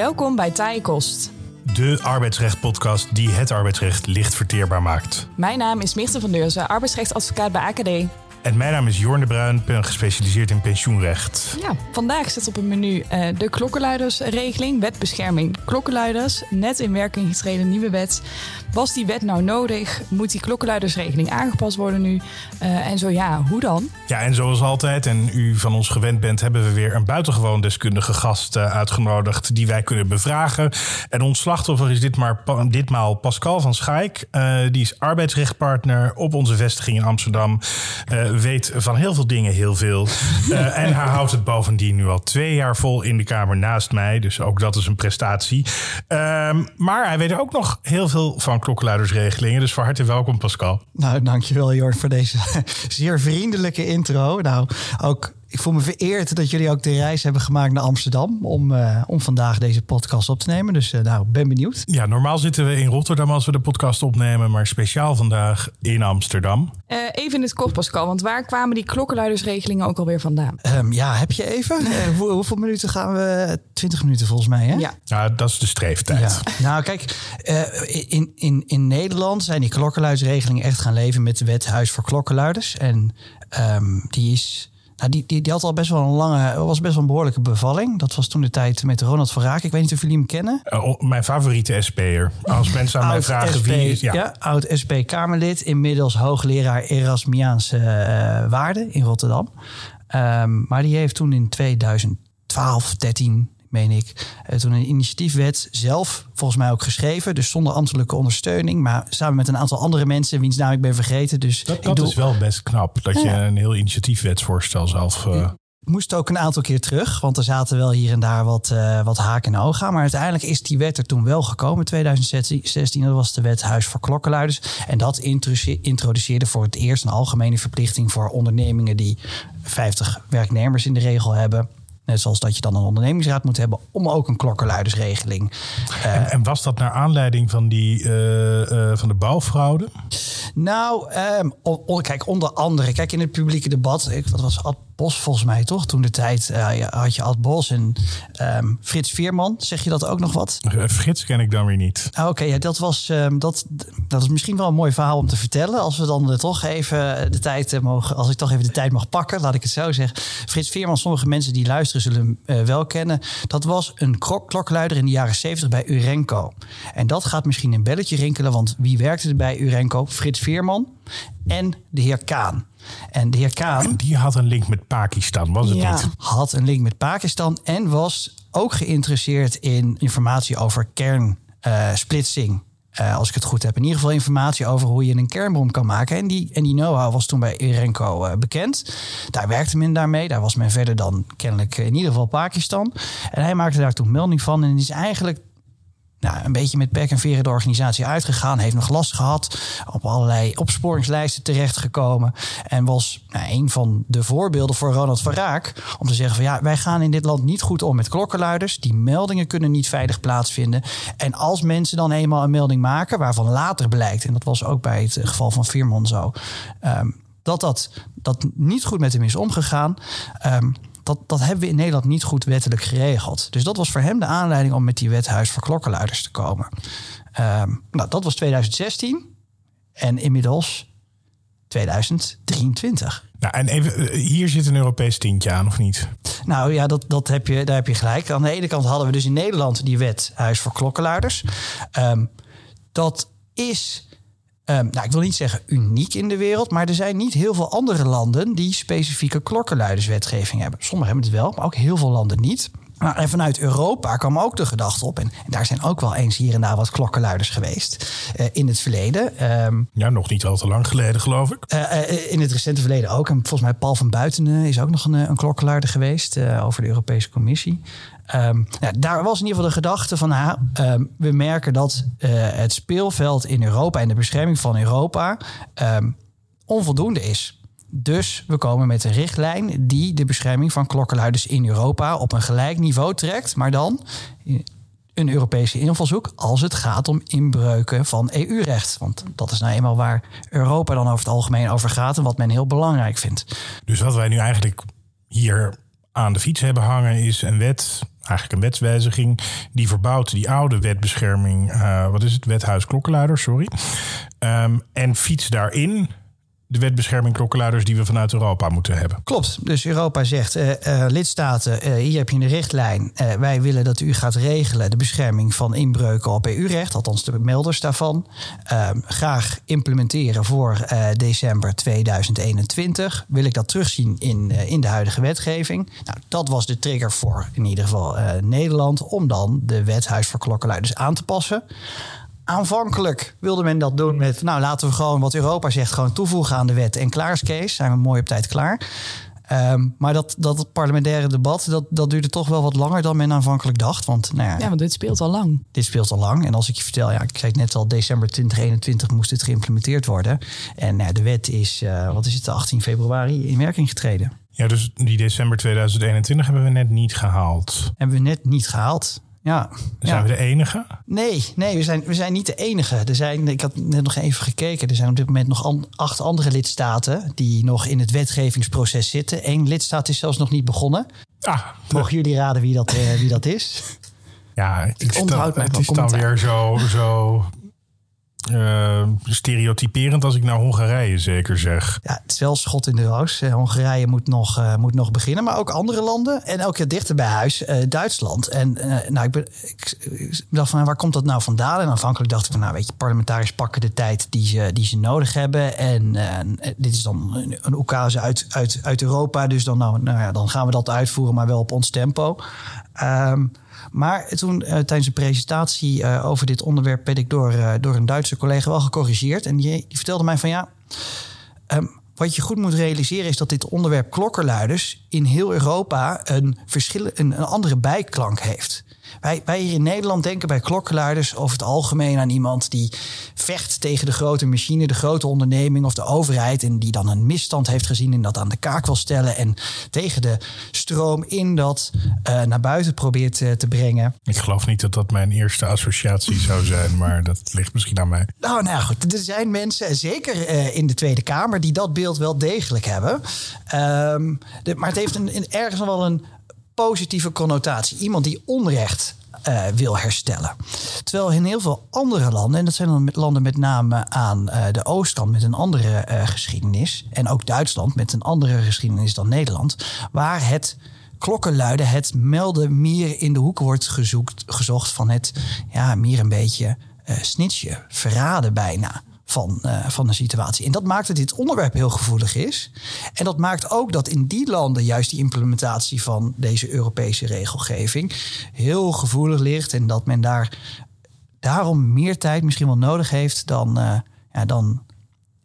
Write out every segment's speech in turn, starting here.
Welkom bij Taaie Kost. De arbeidsrecht-podcast die het arbeidsrecht licht verteerbaar maakt. Mijn naam is Mirte van Deurzen, arbeidsrechtadvocaat bij AKD. En mijn naam is Jorn de Bruin, ben gespecialiseerd in pensioenrecht. Ja, vandaag zit op het menu uh, de klokkenluidersregeling, wet bescherming klokkenluiders. Net in werking getreden nieuwe wet. Was die wet nou nodig? Moet die klokkenluidersregeling aangepast worden nu? Uh, en zo ja, hoe dan? Ja, en zoals altijd, en u van ons gewend bent, hebben we weer een buitengewoon deskundige gast uh, uitgenodigd die wij kunnen bevragen. En ons slachtoffer is dit maar, ditmaal Pascal van Schaik. die is arbeidsrechtpartner op onze vestiging in Amsterdam weet van heel veel dingen heel veel. En hij houdt het bovendien nu al twee jaar vol in de Kamer naast mij. Dus ook dat is een prestatie. Um, maar hij weet ook nog heel veel van klokkenluidersregelingen. Dus van harte welkom, Pascal. Nou, dankjewel, Jort, voor deze zeer vriendelijke intro. Nou, ook ik voel me vereerd dat jullie ook de reis hebben gemaakt naar Amsterdam om, uh, om vandaag deze podcast op te nemen. Dus uh, nou, ben benieuwd. Ja, normaal zitten we in Rotterdam als we de podcast opnemen, maar speciaal vandaag in Amsterdam. Uh, even in het kort, Pascal, want waar kwamen die klokkenluidersregelingen ook alweer vandaan? Um, ja, heb je even? hoe, hoeveel minuten gaan we? 20 minuten volgens mij, hè? Ja. ja dat is de streeftijd. Ja. Nou, kijk, in, in, in Nederland zijn die klokkenluidersregelingen echt gaan leven met de wet Huis voor Klokkenluiders. En um, die is nou, die, die, die, had al best wel een lange, was best wel een behoorlijke bevalling. Dat was toen de tijd met Ronald van Raak. Ik weet niet of jullie hem kennen. Uh, mijn favoriete SP'er. Als mensen aan mij vragen SP, wie is. Ja, ja oud SP-Kamerlid. Inmiddels hoogleraar Erasmiaanse uh, waarden in Rotterdam. Um, maar die heeft toen in 2012, 13 meen ik, uh, toen een initiatiefwet zelf volgens mij ook geschreven. Dus zonder ambtelijke ondersteuning. Maar samen met een aantal andere mensen, wiens naam ik ben vergeten. Dus dat, dat doe... is wel best knap. Dat ja. je een heel initiatiefwetsvoorstel zelf... Uh... Ik moest ook een aantal keer terug, want er zaten wel hier en daar wat, uh, wat haken en ogen aan. Maar uiteindelijk is die wet er toen wel gekomen, in 2016. Dat was de wet Huis voor Klokkenluiders. En dat introduceerde voor het eerst een algemene verplichting voor ondernemingen die 50 werknemers in de regel hebben Net zoals dat je dan een ondernemingsraad moet hebben om ook een klokkenluidersregeling. Uh, en, en, was dat naar aanleiding van, die, uh, uh, van de bouwfraude? Nou, um, on, kijk, onder andere, kijk in het publieke debat, ik, wat was Ad Bos volgens mij toch? Toen de tijd had je Ad Bos en um, Frits Veerman. Zeg je dat ook nog wat? Frits ken ik dan weer niet. Ah, Oké, okay, ja, dat was um, dat, dat is misschien wel een mooi verhaal om te vertellen. Als we dan toch even de tijd mogen, als ik toch even de tijd mag pakken, laat ik het zo zeggen. Frits Veerman, sommige mensen die luisteren zullen uh, wel kennen. Dat was een klokluider in de jaren 70 bij Urenco. En dat gaat misschien een belletje rinkelen, want wie werkte er bij Urenco? Frits Veerman en de heer Kaan. En de heer Kaan... Die had een link met Pakistan, was het ja, niet? had een link met Pakistan en was ook geïnteresseerd in informatie over kernsplitsing. Uh, als ik het goed heb. In ieder geval informatie over hoe je een kernbom kan maken. En die, en die know-how was toen bij Urenco uh, bekend. Daar werkte men daarmee. Daar was men verder dan kennelijk in ieder geval Pakistan. En hij maakte daar toen melding van. En is eigenlijk nou, een beetje met pek en veren de organisatie uitgegaan. Heeft nog last gehad. Op allerlei opsporingslijsten terechtgekomen. En was nou, een van de voorbeelden voor Ronald van Raak. Om te zeggen van ja, wij gaan in dit land niet goed om met klokkenluiders. Die meldingen kunnen niet veilig plaatsvinden. En als mensen dan eenmaal een melding maken. Waarvan later blijkt. En dat was ook bij het geval van Vierman zo. Um, dat dat, dat niet goed met hem is omgegaan. Um, dat, dat hebben we in Nederland niet goed wettelijk geregeld. Dus dat was voor hem de aanleiding om met die wet Huis voor Klokkenluiders te komen. Um, nou, dat was 2016 en inmiddels 2023. Nou, en even, hier zit een Europees tintje aan, of niet? Nou ja, dat, dat heb je, daar heb je gelijk. Aan de ene kant hadden we dus in Nederland die wet Huis voor Klokkenluiders. Um, dat is Um, nou, ik wil niet zeggen uniek in de wereld, maar er zijn niet heel veel andere landen die specifieke klokkenluiderswetgeving hebben. Sommigen hebben het wel, maar ook heel veel landen niet. Maar en vanuit Europa kwam ook de gedachte op. En, daar zijn ook wel eens hier en daar wat klokkenluiders geweest uh, in het verleden. Um, ja, nog niet al te lang geleden, geloof ik. Uh, uh, in het recente verleden ook. En volgens mij Paul van Buitenen is ook nog een, een klokkenluider geweest over de Europese Commissie. Um, ja, daar was in ieder geval de gedachte van, ah, um, we merken dat uh, het speelveld in Europa en de bescherming van Europa um, onvoldoende is. Dus we komen met een richtlijn die de bescherming van klokkenluiders in Europa op een gelijk niveau trekt, maar dan een Europese invalshoek als het gaat om inbreuken van EU-recht. Want dat is nou eenmaal waar Europa dan over het algemeen over gaat en wat men heel belangrijk vindt. Dus wat wij nu eigenlijk hier aan de fiets hebben hangen is een wet eigenlijk een wetswijziging. Die verbouwt die oude wetbescherming, uh, wat is het, wethuis klokkenluiders, sorry. Um, en fietst daarin de wetbescherming klokkenluiders die we vanuit Europa moeten hebben. Klopt. Dus Europa zegt, uh, uh, lidstaten, uh, hier heb je een richtlijn. wij willen dat u gaat regelen de bescherming van inbreuken op EU-recht, althans de melders daarvan. Ehm, graag implementeren voor december 2021. Wil ik dat terugzien in, in de huidige wetgeving? Nou, dat was de trigger voor in ieder geval Nederland om dan de wethuis voor klokkenluiders aan te passen. Aanvankelijk wilde men dat doen met, nou laten we gewoon wat Europa zegt, gewoon toevoegen aan de wet en klaar is Kees. Zijn we mooi op tijd klaar. Um, maar dat, dat parlementaire debat, dat, dat duurde toch wel wat langer dan men aanvankelijk dacht. Want, nou ja, ja, want dit speelt al lang. Dit speelt al lang. En als ik je vertel, ja, ik zei net al, december 2021 moest dit geïmplementeerd worden. En nou, de wet is, uh, wat is het, 18 februari in werking getreden. Ja, dus die december 2021 hebben we net niet gehaald. Hebben we net niet gehaald. Ja. Zijn we de enige? Nee, nee we, zijn, we zijn niet de enige. Er zijn, ik had net nog even gekeken. Er zijn op dit moment nog acht andere lidstaten die nog in het wetgevingsproces zitten. Eén lidstaat is zelfs nog niet begonnen. Ah, Mogen jullie raden wie dat, uh, wie dat is? Ja, het is dan, het is dan weer zo, zo uh, stereotyperend als ik naar Hongarije zeker zeg. Ja, het is wel schot in de roos. Uh, Hongarije moet nog, uh, moet nog beginnen, maar ook andere landen. En ook dichter bij huis, Duitsland. En nou, ik, ben, ik, dacht van, waar komt dat nou vandaan? En aanvankelijk dacht ik van, nou weet je, parlementariërs pakken de tijd die ze, die ze nodig hebben. En dit is dan een, een uit, uit, uit Europa. Dus dan, nou, nou ja, dan gaan we dat uitvoeren, maar wel op ons tempo. Um, maar toen uh, tijdens een presentatie uh, over dit onderwerp werd ik door, uh, door een Duitse collega wel gecorrigeerd. En die, die vertelde mij van ja, um, wat je goed moet realiseren is dat dit onderwerp klokkenluiders in heel Europa een, verschil, een, een andere bijklank heeft. Wij, wij hier in Nederland denken bij klokkenluiders over het algemeen aan iemand die vecht tegen de grote machine, de grote onderneming of de overheid. En die dan een misstand heeft gezien en dat aan de kaak wil stellen. En tegen de stroom in dat uh, naar buiten probeert uh, te brengen. Ik geloof niet dat dat mijn eerste associatie zou zijn, maar dat ligt misschien aan mij. Nou, nou goed, er zijn mensen, zeker uh, in de Tweede Kamer, die dat beeld wel degelijk hebben. Um, de, maar het heeft een, een, ergens wel een positieve connotatie. Iemand die onrecht uh, wil herstellen. Terwijl in heel veel andere landen, en dat zijn dan landen met name aan uh, de oostkant met een andere uh, geschiedenis, en ook Duitsland met een andere geschiedenis dan Nederland, waar het klokkenluiden, het melden meer in de hoek wordt gezocht van het ja, meer een beetje snitje, verraden bijna van, uh, van de situatie. En dat maakt dat dit onderwerp heel gevoelig is. En dat maakt ook dat in die landen juist die implementatie van deze Europese regelgeving heel gevoelig ligt. En dat men daar daarom meer tijd misschien wel nodig heeft dan, uh, ja, dan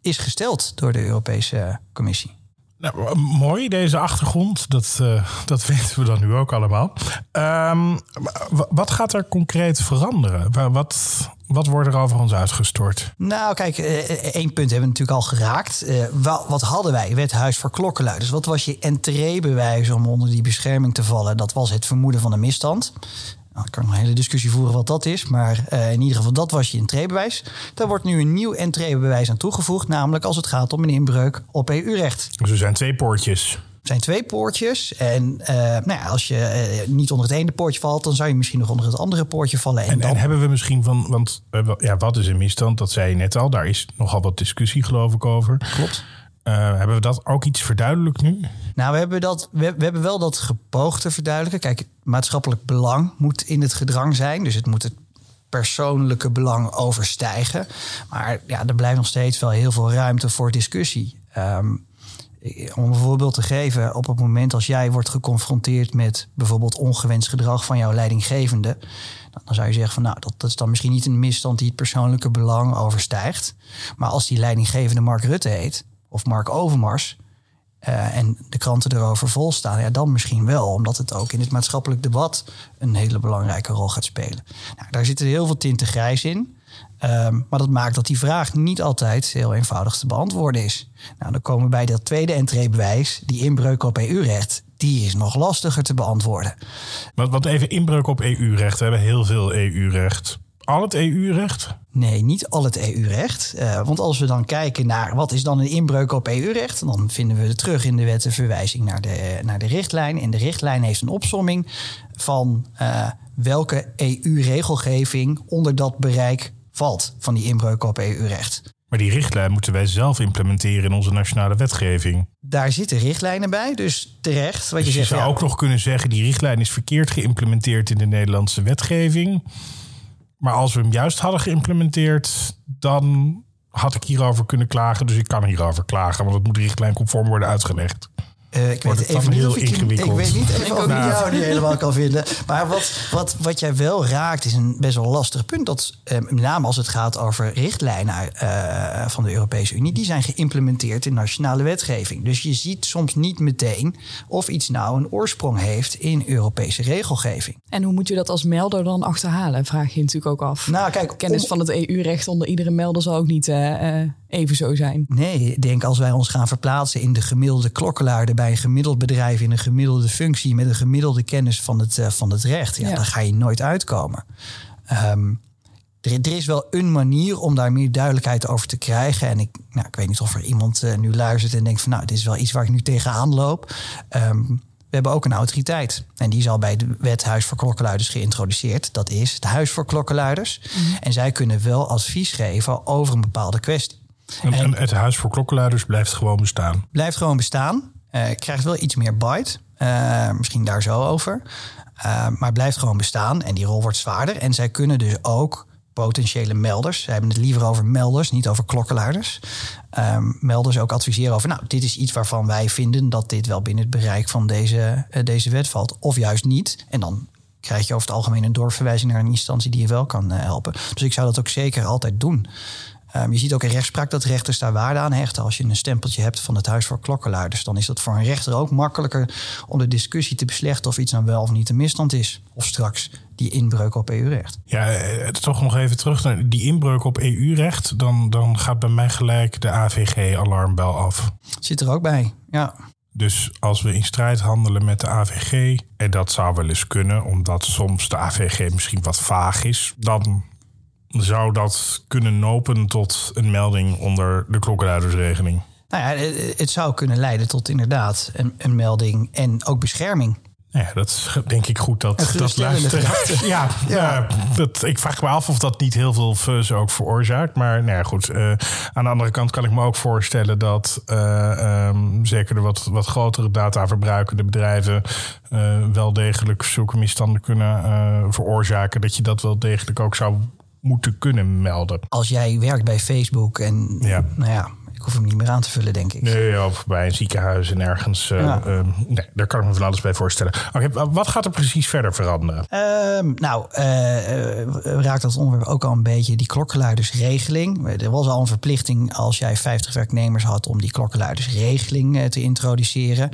is gesteld door de Europese Commissie. Nou, mooi, deze achtergrond. Dat, uh, dat weten we dan nu ook allemaal. Um, wat gaat er concreet veranderen? Wat, wat wordt er over ons uitgestort? Nou, kijk, eh, één punt hebben we natuurlijk al geraakt. Wat hadden wij? Wethuis voor klokkenluiders. Wat was je entreebewijs om onder die bescherming te vallen? Dat was het vermoeden van een misstand. Nou, ik kan nog een hele discussie voeren wat dat is. Maar uh, in ieder geval, dat was je entreebewijs. Daar wordt nu een nieuw entreebewijs aan toegevoegd. Namelijk als het gaat om een inbreuk op EU-recht. Dus er zijn twee poortjes. Er zijn twee poortjes. En uh, nou ja, als je uh, niet onder het ene poortje valt, dan zou je misschien nog onder het andere poortje vallen. En, en, dan... en hebben we misschien van, want ja, wat is een misstand? Dat zei je net al. Daar is nogal wat discussie, geloof ik, over. Klopt. Uh, hebben we dat ook iets verduidelijkt nu? Nou, we hebben, dat, we, we, hebben wel dat gepoogd te verduidelijken. Kijk, maatschappelijk belang moet in het gedrang zijn. Dus het moet het persoonlijke belang overstijgen. Maar ja, er blijft nog steeds wel heel veel ruimte voor discussie. Um, om een voorbeeld te geven, op het moment als jij wordt geconfronteerd met bijvoorbeeld ongewenst gedrag van jouw leidinggevende, dan zou je zeggen van nou, dat, dat is dan misschien niet een misstand die het persoonlijke belang overstijgt. Maar als die leidinggevende Mark Rutte heet, of Mark Overmars. Uh, en de kranten erover vol staan, ja, dan misschien wel, omdat het ook in het maatschappelijk debat een hele belangrijke rol gaat spelen. Nou, daar zitten heel veel tinten grijs in. Um, maar dat maakt dat die vraag niet altijd heel eenvoudig te beantwoorden is. Nou, dan komen we bij dat tweede entreebewijs, die inbreuk op EU-recht. Die is nog lastiger te beantwoorden. Want, want even inbreuk op EU-recht. We hebben heel veel EU-recht al het EU-recht? Nee, niet al het EU-recht. Uh, want als we dan kijken naar wat is dan een inbreuk op EU-recht, dan vinden we terug in de wet een verwijzing naar de, naar de richtlijn. En de richtlijn heeft een opsomming van uh, welke EU-regelgeving onder dat bereik valt van die inbreuk op EU-recht. Maar die richtlijn moeten wij zelf implementeren in onze nationale wetgeving. Daar zitten richtlijnen bij, dus terecht. Wat dus je, je zegt, zou ook nog kunnen zeggen, die richtlijn is verkeerd geïmplementeerd in de Nederlandse wetgeving. Maar als we hem juist hadden geïmplementeerd, dan had ik hierover kunnen klagen. Dus ik kan hierover klagen, want het moet richtlijnconform worden uitgelegd. Uh, ik weet even niet heel ingewikkeld. Ik, weet niet even of nou. ik jou niet helemaal kan vinden. Maar wat, wat, wat jij wel raakt is een best wel lastig punt. Dat uh, met name als het gaat over richtlijnen uh, van de Europese Unie, die zijn geïmplementeerd in nationale wetgeving. Dus je ziet soms niet meteen of iets nou een oorsprong heeft in Europese regelgeving. En hoe moet je dat als melder dan achterhalen? Vraag je natuurlijk ook af. Nou, kijk, Kennis van het EU-recht onder iedere melder zal ook niet even zo zijn. Nee, ik denk als wij ons gaan verplaatsen in de gemiddelde klokkenluider bij een gemiddeld bedrijf in een gemiddelde functie met een gemiddelde kennis van het, uh, van het recht, ja, dan ga je nooit uitkomen. Um, er, er, is wel een manier om daar meer duidelijkheid over te krijgen. En ik, nou, ik weet niet of er iemand uh, nu luistert en denkt van nou, dit is wel iets waar ik nu tegenaan loop. Um, we hebben ook een autoriteit. En die is al bij de wet Huis voor Klokkenluiders geïntroduceerd. Dat is het Huis voor Klokkenluiders. Mm. En zij kunnen wel advies geven over een bepaalde kwestie. En, het Huis voor Klokkenluiders blijft gewoon bestaan? Blijft gewoon bestaan. Uh, krijgt wel iets meer bite. Uh, misschien daar zo over. Uh, maar blijft gewoon bestaan. En die rol wordt zwaarder. En zij kunnen dus ook potentiële melders. Ze hebben het liever over melders, niet over klokkenluiders. Um, melders ook adviseren over, nou, dit is iets waarvan wij vinden dat dit wel binnen het bereik van deze, uh, deze wet valt. Of juist niet. En dan krijg je over het algemeen een doorverwijzing naar een instantie die je wel kan uh, helpen. Dus ik zou dat ook zeker altijd doen. Um, je ziet ook in rechtspraak dat rechters daar waarde aan hechten. Als je een stempeltje hebt van het Huis voor Klokkenluiders, dan is dat voor een rechter ook makkelijker om de discussie te beslechten of iets dan wel of niet een misstand is. Of straks die inbreuk op EU-recht. Ja, eh, toch nog even terug naar die inbreuk op EU-recht. Dan, dan gaat bij mij gelijk de AVG-alarmbel af. Zit er ook bij, ja. Dus als we in strijd handelen met de AVG, en dat zou wel eens kunnen, omdat soms de AVG misschien wat vaag is, dan zou dat kunnen nopen tot een melding onder de klokkenluidersregeling? Nou ja, het zou kunnen leiden tot inderdaad een, een melding en ook bescherming. Ja, dat is denk ik goed dat dat luistert. Ja, ja. dat, ik vraag me af of dat niet heel veel fuzz ook veroorzaakt. Maar nou ja, goed. Uh, aan de andere kant kan ik me ook voorstellen dat uh, um, zeker de wat, wat grotere data verbruikende bedrijven uh, wel degelijk zulke misstanden kunnen veroorzaken. Dat je dat wel degelijk ook zou moeten kunnen melden. Als jij werkt bij Facebook en ja. nou ja, hoef hem niet meer aan te vullen, denk ik. Nee, of bij een ziekenhuis en ergens. Uh, ja. uh, nee, daar kan ik me van alles bij voorstellen. Okay, wat gaat er precies verder veranderen? Uh, nou, uh, raakt dat onderwerp ook al een beetje die klokkenluidersregeling. Er was al een verplichting als jij 50 werknemers had om die klokkenluidersregeling te introduceren.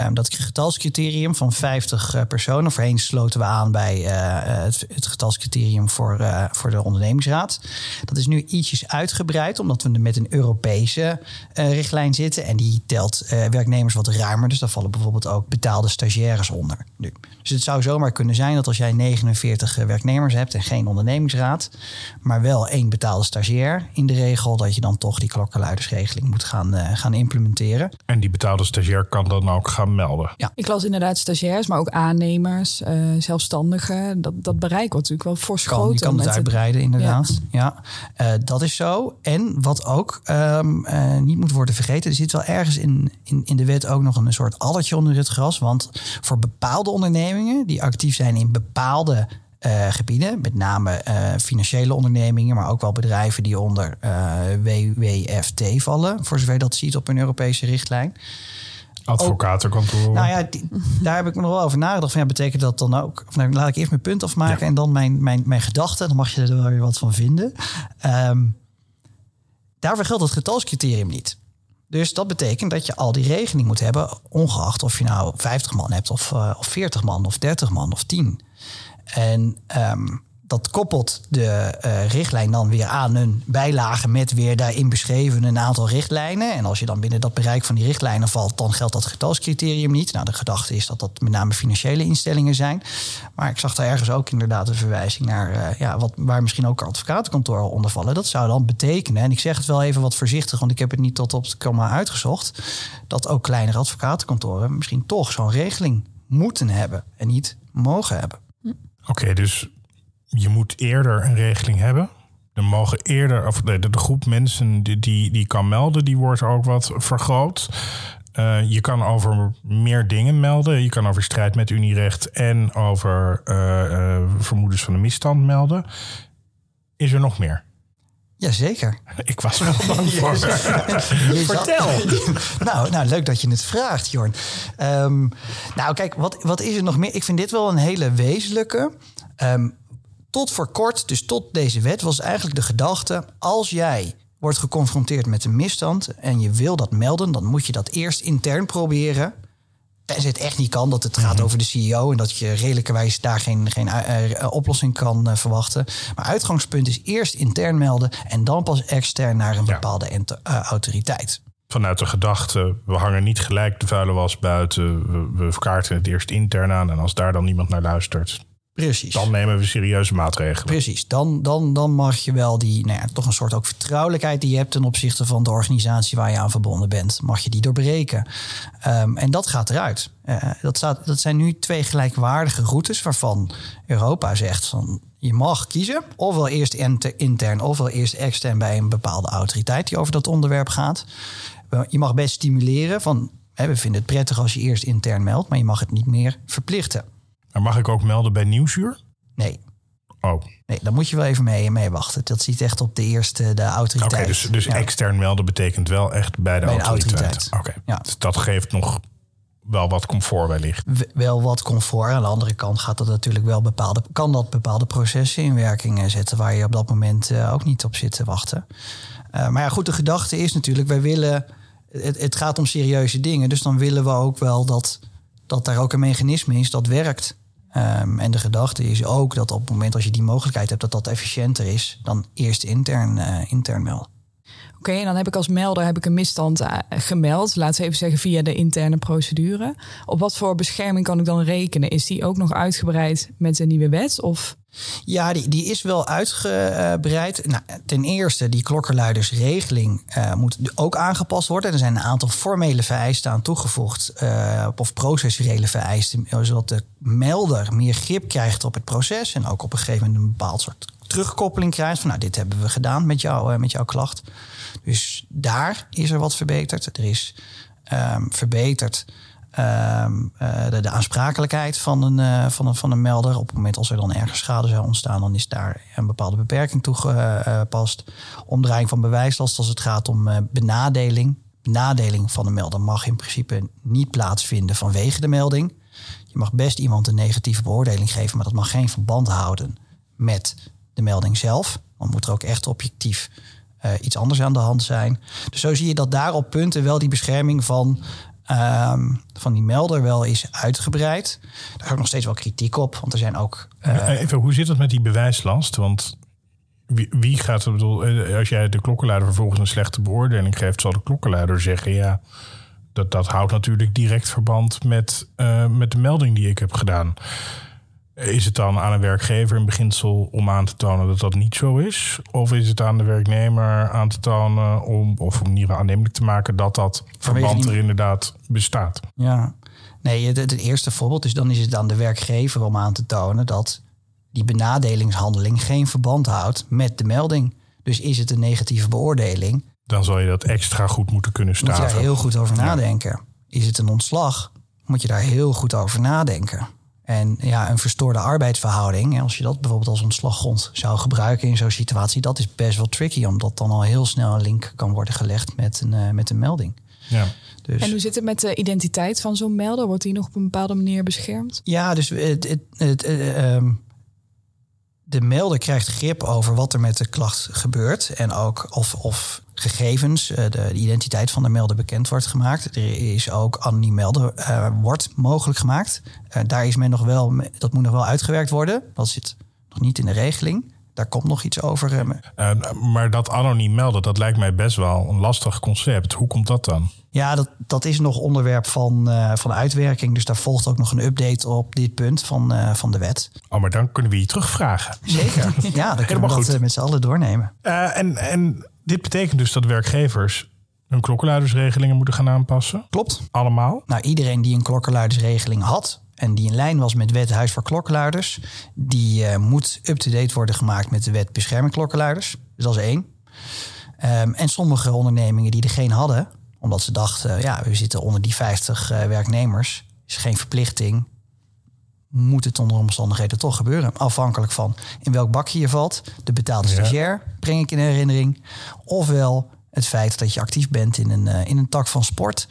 Um, dat getalscriterium van 50 personen. Voorheen sloten we aan bij het, het, getalscriterium voor, voor de ondernemingsraad. Dat is nu ietsjes uitgebreid, omdat we met een Europese uh, richtlijn zitten. En die telt uh, werknemers wat ruimer. Dus daar vallen bijvoorbeeld ook betaalde stagiaires onder. Nu. Dus het zou zomaar kunnen zijn dat als jij 49 eh, werknemers hebt en geen ondernemingsraad, maar wel één betaalde stagiair in de regel, dat je dan toch die klokkenluidersregeling moet gaan, uh, gaan implementeren. En die betaalde stagiair kan dan ook gaan melden. Ja, ik las inderdaad stagiairs, maar ook aannemers, uh, zelfstandigen. Dat, dat bereik wordt natuurlijk wel fors kan, groter. Je kan het uitbreiden, inderdaad. Ja, ja. dat is zo. En wat ook um, uh, niet moet worden vergeten. Er zit wel ergens in, in, in de wet ook nog een soort allertje onder het gras. Want voor bepaalde ondernemingen die actief zijn in bepaalde uh, gebieden, met name uh, financiële ondernemingen, maar ook wel bedrijven die onder WWFT vallen, voor zover je dat ziet op een Europese richtlijn. Advocatenkantoor. Nou ja, die, daar heb ik me nog wel over nagedacht. Van, ja, betekent dat dan ook? Of nou, laat ik eerst mijn punt afmaken ja. en dan mijn, mijn, mijn gedachten. Dan mag je er wel weer wat van vinden. Um, Daarvoor geldt het getalscriterium niet. Dus dat betekent dat je al die regeling moet hebben, ongeacht of je nou 50 man hebt, of, uh, of 40 man, of 30 man, of 10. En um, dat koppelt de eh, richtlijn dan weer aan een bijlage met weer daarin beschreven een aantal richtlijnen. En als je dan binnen dat bereik van die richtlijnen valt, dan geldt dat getalscriterium niet. Nou, de gedachte is dat dat met name financiële instellingen zijn. Maar ik zag daar ergens ook inderdaad een verwijzing naar uh, ja, wat, waar misschien ook advocatenkantoren onder vallen. Dat zou dan betekenen, en ik zeg het wel even wat voorzichtig, want ik heb het niet tot op het komma uitgezocht, dat ook kleinere advocatenkantoren misschien toch zo'n regeling moeten hebben en niet mogen hebben. Oké, dus je moet eerder een regeling hebben. Er mogen eerder, of de, de groep mensen die, die, die kan melden, die wordt ook wat vergroot. Uh, je kan over meer dingen melden. Je kan over strijd met Unierecht en over uh, uh, vermoedens van de misstand melden. Is er nog meer? Jazeker. Ik was wel bang voor. Vertel. nou, nou, leuk dat je het vraagt, Jorn. Um, nou, kijk, wat, wat is er nog meer? Ik vind dit wel een hele wezenlijke. Um, tot voor kort, dus tot deze wet, was eigenlijk de gedachte: als jij wordt geconfronteerd met een misstand en je wil dat melden, dan moet je dat eerst intern proberen. Tenzij het echt niet kan, dat het gaat mhm. over de CEO en dat je redelijkerwijs daar geen, geen uh, oplossing kan uh, verwachten. Maar uitgangspunt is eerst intern melden en dan pas extern naar een bepaalde ja. autoriteit. Vanuit de gedachte, we hangen niet gelijk de vuile was buiten, we, we verkaarten het eerst intern aan en als daar dan niemand naar luistert, Precies. Dan nemen we serieuze maatregelen. Precies. Dan, dan, dan mag je wel die, nou ja, toch een soort ook vertrouwelijkheid die je hebt ten opzichte van de organisatie waar je aan verbonden bent, mag je die doorbreken. Um, en dat gaat eruit. Uh, dat, staat, dat zijn nu twee gelijkwaardige routes waarvan Europa zegt van je mag kiezen, ofwel eerst intern ofwel eerst extern bij een bepaalde autoriteit die over dat onderwerp gaat. Je mag best stimuleren van hè, we vinden het prettig als je eerst intern meldt, maar je mag het niet meer verplichten. Maar mag ik ook melden bij Nieuwsuur? Nee. Oh. Nee, dan moet je wel even mee, mee wachten. Dat ziet echt op de eerste, de autoriteit. Oké, dus, dus extern melden betekent wel echt bij de autoriteit. Oké, ja. dus dat geeft nog wel wat comfort wellicht. wel wat comfort. Aan de andere kant gaat dat natuurlijk wel bepaalde, kan dat bepaalde processen in werking zetten waar je op dat moment uh, ook niet op zit te wachten. Uh, maar ja, goed, de gedachte is natuurlijk, wij willen, het, het gaat om serieuze dingen, dus dan willen we ook wel dat, dat daar ook een mechanisme is dat werkt. Um, en de gedachte is ook dat op het moment als je die mogelijkheid hebt, dat dat efficiënter is dan eerst intern, uh, intern melden. Oké, dan heb ik als melder heb ik een misstand uh, gemeld. Laten we even zeggen via de interne procedure. Op wat voor bescherming kan ik dan rekenen? Is die ook nog uitgebreid met de nieuwe wet? Of? Ja, die, die is wel uitgebreid. Nou, ten eerste, die klokkenluidersregeling uh, moet ook aangepast worden. Er zijn een aantal formele vereisten aan toegevoegd, uh, of processuele vereisten, zodat de melder meer grip krijgt op het proces en ook op een gegeven moment een bepaald soort terugkoppeling krijgt van nou, dit hebben we gedaan met, jou, uh, met jouw klacht. Dus daar is er wat verbeterd. Er is um, verbeterd um, uh, de, aansprakelijkheid van een, uh, van, een, van een melder. Op het moment als er dan ergens schade zou ontstaan, dan is daar een bepaalde beperking toegepast. Omdraaiing van bewijslast als het gaat om benadeling. Benadeling van de melder mag in principe niet plaatsvinden vanwege de melding. Je mag best iemand een negatieve beoordeling geven, maar dat mag geen verband houden met de melding zelf. Dan moet er ook echt objectief uh, iets anders aan de hand zijn. Dus zo zie je dat daar op punten wel die bescherming van, uh, van die melder wel is uitgebreid. Daar is ook nog steeds wel kritiek op, want er zijn ook. Uh... Even, hoe zit het met die bewijslast? Want wie, gaat er bedoel, als jij de klokkenluider vervolgens een slechte beoordeling geeft, zal de klokkenluider zeggen ja. Dat, dat houdt natuurlijk direct verband met, met de melding die ik heb gedaan. Is het dan aan een werkgever in beginsel om aan te tonen dat dat niet zo is? Of is het aan de werknemer aan te tonen om, of om in aannemelijk te maken dat dat verband er inderdaad bestaat? Ja, nee, het, het, eerste voorbeeld is dan is het aan de werkgever om aan te tonen dat die benadelingshandeling geen verband houdt met de melding. Dus is het een negatieve beoordeling? Dan zal je dat extra goed moeten kunnen staan. Moet je daar heel goed over nadenken. Is het een ontslag? Moet je daar heel goed over nadenken. En ja, een verstoorde arbeidsverhouding, als je dat bijvoorbeeld als ontslaggrond zou gebruiken in zo'n situatie, dat is best wel tricky, omdat dan al heel snel een link kan worden gelegd met een, uh, met een melding. Ja. Dus. En hoe zit het met de identiteit van zo'n melder? Wordt die nog op een bepaalde manier beschermd? Ja, dus het, het, het, uh, de melder krijgt grip over wat er met de klacht gebeurt. En ook of, of gegevens, eh, de, de, identiteit van de melder bekend wordt gemaakt. Er is ook anoniem melden uh, wordt mogelijk gemaakt. Uh, daar is men nog wel, dat moet nog wel uitgewerkt worden. Dat zit Nog niet in de regeling. Daar komt nog iets over. Uh, maar dat anoniem melden, dat lijkt mij best wel een lastig concept. Hoe komt dat dan? Ja, dat, dat is nog onderwerp van, van uitwerking. Dus daar volgt ook nog een update op dit punt van, van de wet. Oh, maar dan kunnen we je terugvragen. Zeker. Ja, dan kunnen we dat goed. met z'n allen doornemen. en, en dit betekent dus dat werkgevers hun klokkenluidersregelingen moeten gaan aanpassen? Klopt. Allemaal? Nou, iedereen die een klokkenluidersregeling had en die in lijn was met wet Huis voor Klokkenluiders, die uh, moet up-to-date worden gemaakt met de wet Bescherming Klokkenluiders. Dus dat is één. Um, en sommige ondernemingen die er geen hadden, omdat ze dachten, ja, we zitten onder die 50 uh, werknemers, is geen verplichting, moet het onder omstandigheden toch gebeuren. Afhankelijk van in welk bakje je valt. De betaalde stagiair, breng ik in herinnering. Ofwel het feit dat je actief bent in een, uh, in een tak van sport.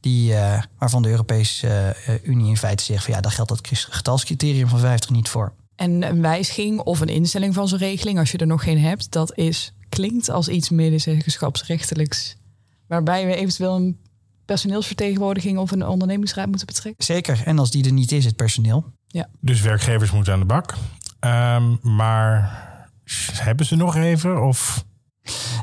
Die, uh, waarvan de Europese uh, Unie in feite zegt van ja, daar geldt dat getalscriterium van 50 niet voor. En een wijziging of een instelling van zo'n regeling, als je er nog geen hebt, dat is, klinkt als iets medezeggenschapsrechtelijks. Waarbij we eventueel een personeelsvertegenwoordiging of een ondernemingsraad moeten betrekken. Zeker, en als die er niet is, het personeel. Ja. Dus werkgevers moeten aan de bak. Um, maar hebben ze nog even? Of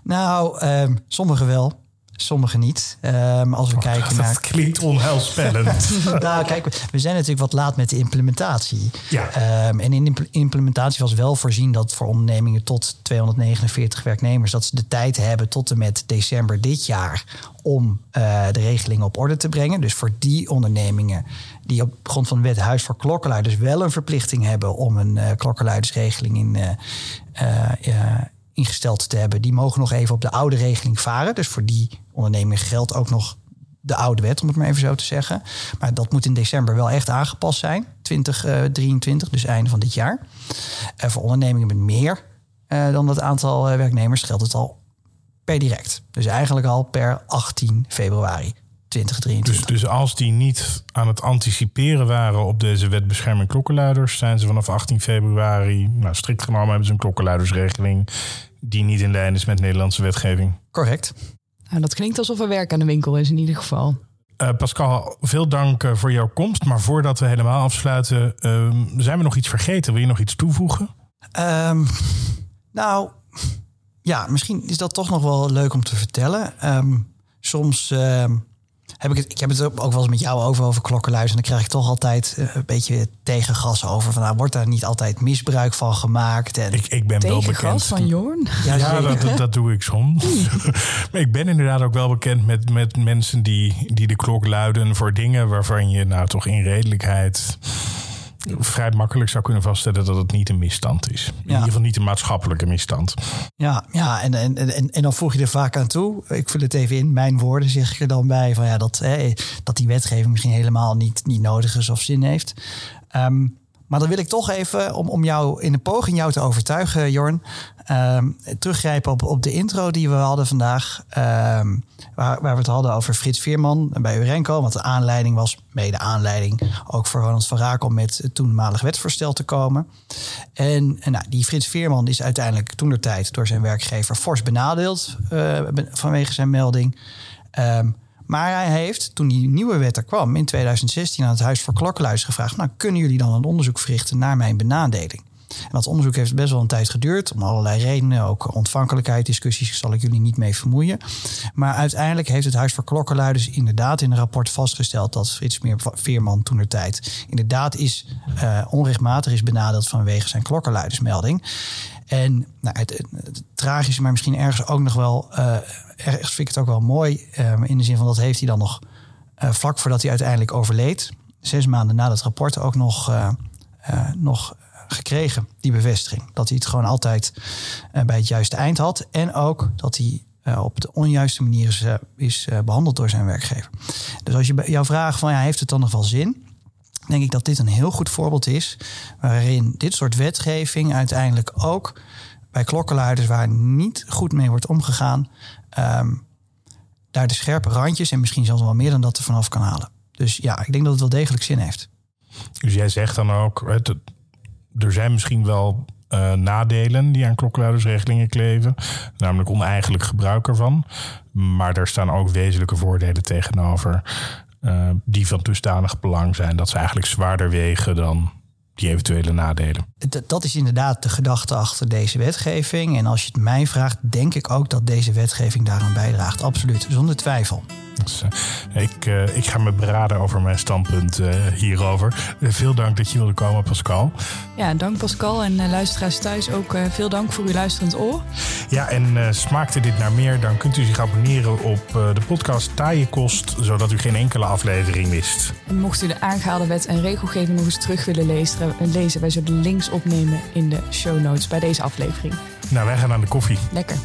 nou, um, sommigen wel. Sommigen niet. Um, als we oh, kijken dat naar. Dat klinkt onheilspellend. nou, kijk, we zijn natuurlijk wat laat met de implementatie. Ja. Um, en in de implementatie was wel voorzien dat voor ondernemingen tot 249 werknemers, dat ze de tijd hebben tot en met december dit jaar om uh, de regeling op orde te brengen. Dus voor die ondernemingen die op grond van de wet Huis voor Klokkenluiders wel een verplichting hebben om een uh, klokkenluidersregeling in. Uh, ingesteld te hebben, die mogen nog even op de oude regeling varen. Dus voor die onderneming geldt ook nog de oude wet, om het maar even zo te zeggen. Maar dat moet in december wel echt aangepast zijn, 2023, dus einde van dit jaar. Uh, voor ondernemingen met meer uh, dan dat aantal uh, werknemers geldt het al per direct. Dus eigenlijk al per 18 februari. 2023. Dus, dus als die niet aan het anticiperen waren op deze wet bescherming klokkenluiders, zijn ze vanaf 18 februari, nou strikt genomen hebben ze een klokkenluidersregeling die niet in lijn is met Nederlandse wetgeving. Correct. Nou, dat klinkt alsof er werk aan de winkel is in ieder geval. Uh, Pascal, veel dank uh, voor jouw komst. Maar voordat we helemaal afsluiten, uh, zijn we nog iets vergeten? Wil je nog iets toevoegen? Um, nou, ja, misschien is dat toch nog wel leuk om te vertellen. Um, soms heb ik het, ik heb het ook wel eens met jou over, over klokkenluis. En dan krijg ik toch altijd uh, een beetje tegengas over. Van, nou, wordt daar niet altijd misbruik van gemaakt? En ik, ik ben wel bekend. van Jorn? Ja, ja dat, dat, dat, doe ik soms. maar ik ben inderdaad ook wel bekend met, met mensen die, die de klok luiden voor dingen waarvan je nou toch in redelijkheid vrij makkelijk zou kunnen vaststellen dat het niet een misstand is. In ja. ieder geval niet een maatschappelijke misstand. Ja, ja en, en, en, en dan voeg je er vaak aan toe. Ik vul het even in. Mijn woorden zeg ik er dan bij van ja, dat, hè, dat die wetgeving misschien helemaal niet, niet nodig is of zin heeft. Um, maar dan wil ik toch even, om, om jou in een poging jou te overtuigen, Jorn, um, teruggrijpen op, op de intro die we hadden vandaag. Um, waar, waar we het hadden over Frits Veerman bij Urenco. Want de aanleiding was, mede aanleiding, ook voor Ronald van Raak om met het toenmalig wetsvoorstel te komen. En, en nou, die Frits Veerman is uiteindelijk toen de tijd door zijn werkgever fors benadeeld uh, vanwege zijn melding. Um, maar hij heeft, toen die nieuwe wet er kwam in 2016 aan het Huis voor Klokkenluiders gevraagd: nou, kunnen jullie dan een onderzoek verrichten naar mijn benadeling? En dat onderzoek heeft best wel een tijd geduurd, om allerlei redenen, ook ontvankelijkheid, discussies, zal ik jullie niet mee vermoeien. Maar uiteindelijk heeft het Huis voor Klokkenluiders inderdaad in een rapport vastgesteld dat Frits Veerman toen tijd inderdaad is uh, onrechtmatig is benadeeld vanwege zijn klokkenluidersmelding. En nou, het, het, tragische, maar misschien ergens ook nog wel, uh, ergens vind ik het ook wel mooi. Uh, in de zin van dat heeft hij dan nog uh, vlak voordat hij uiteindelijk overleed, zes maanden na dat rapport, ook nog, nog gekregen, die bevestiging. Dat hij het gewoon altijd bij het juiste eind had. En ook dat hij op de onjuiste manier is, is behandeld door zijn werkgever. Dus als je jouw vraag van ja, heeft het dan nog wel zin? Denk ik dat dit een heel goed voorbeeld is. Waarin dit soort wetgeving uiteindelijk ook bij klokkenluiders waar niet goed mee wordt omgegaan. Um, daar de scherpe randjes en misschien zelfs wel meer dan dat er vanaf kan halen. Dus ja, ik denk dat het wel degelijk zin heeft. Dus jij zegt dan ook, het, er zijn misschien wel uh, nadelen die aan klokkenluidersregelingen kleven. Namelijk oneigenlijk gebruik ervan. Maar er staan ook wezenlijke voordelen tegenover. Uh, die van dusdanig belang zijn dat ze eigenlijk zwaarder wegen dan die eventuele nadelen. D- dat is inderdaad de gedachte achter deze wetgeving. En als je het mij vraagt, denk ik ook dat deze wetgeving daaraan bijdraagt. Absoluut, zonder twijfel. Dus, uh, ik, uh, ik ga me beraden over mijn standpunt uh, hierover. veel dank dat je wilde komen, Pascal. Ja, dank Pascal en luisteraars thuis ook veel dank voor uw luisterend oor. Ja, en smaakte dit naar meer, dan kunt u zich abonneren op de podcast Taaie Kost, zodat u geen enkele aflevering mist. En mocht u de aangehaalde wet en regelgeving nog eens terug willen lezen, lezen wij zullen links opnemen in de show notes bij deze aflevering. Nou, wij gaan aan de koffie. Lekker.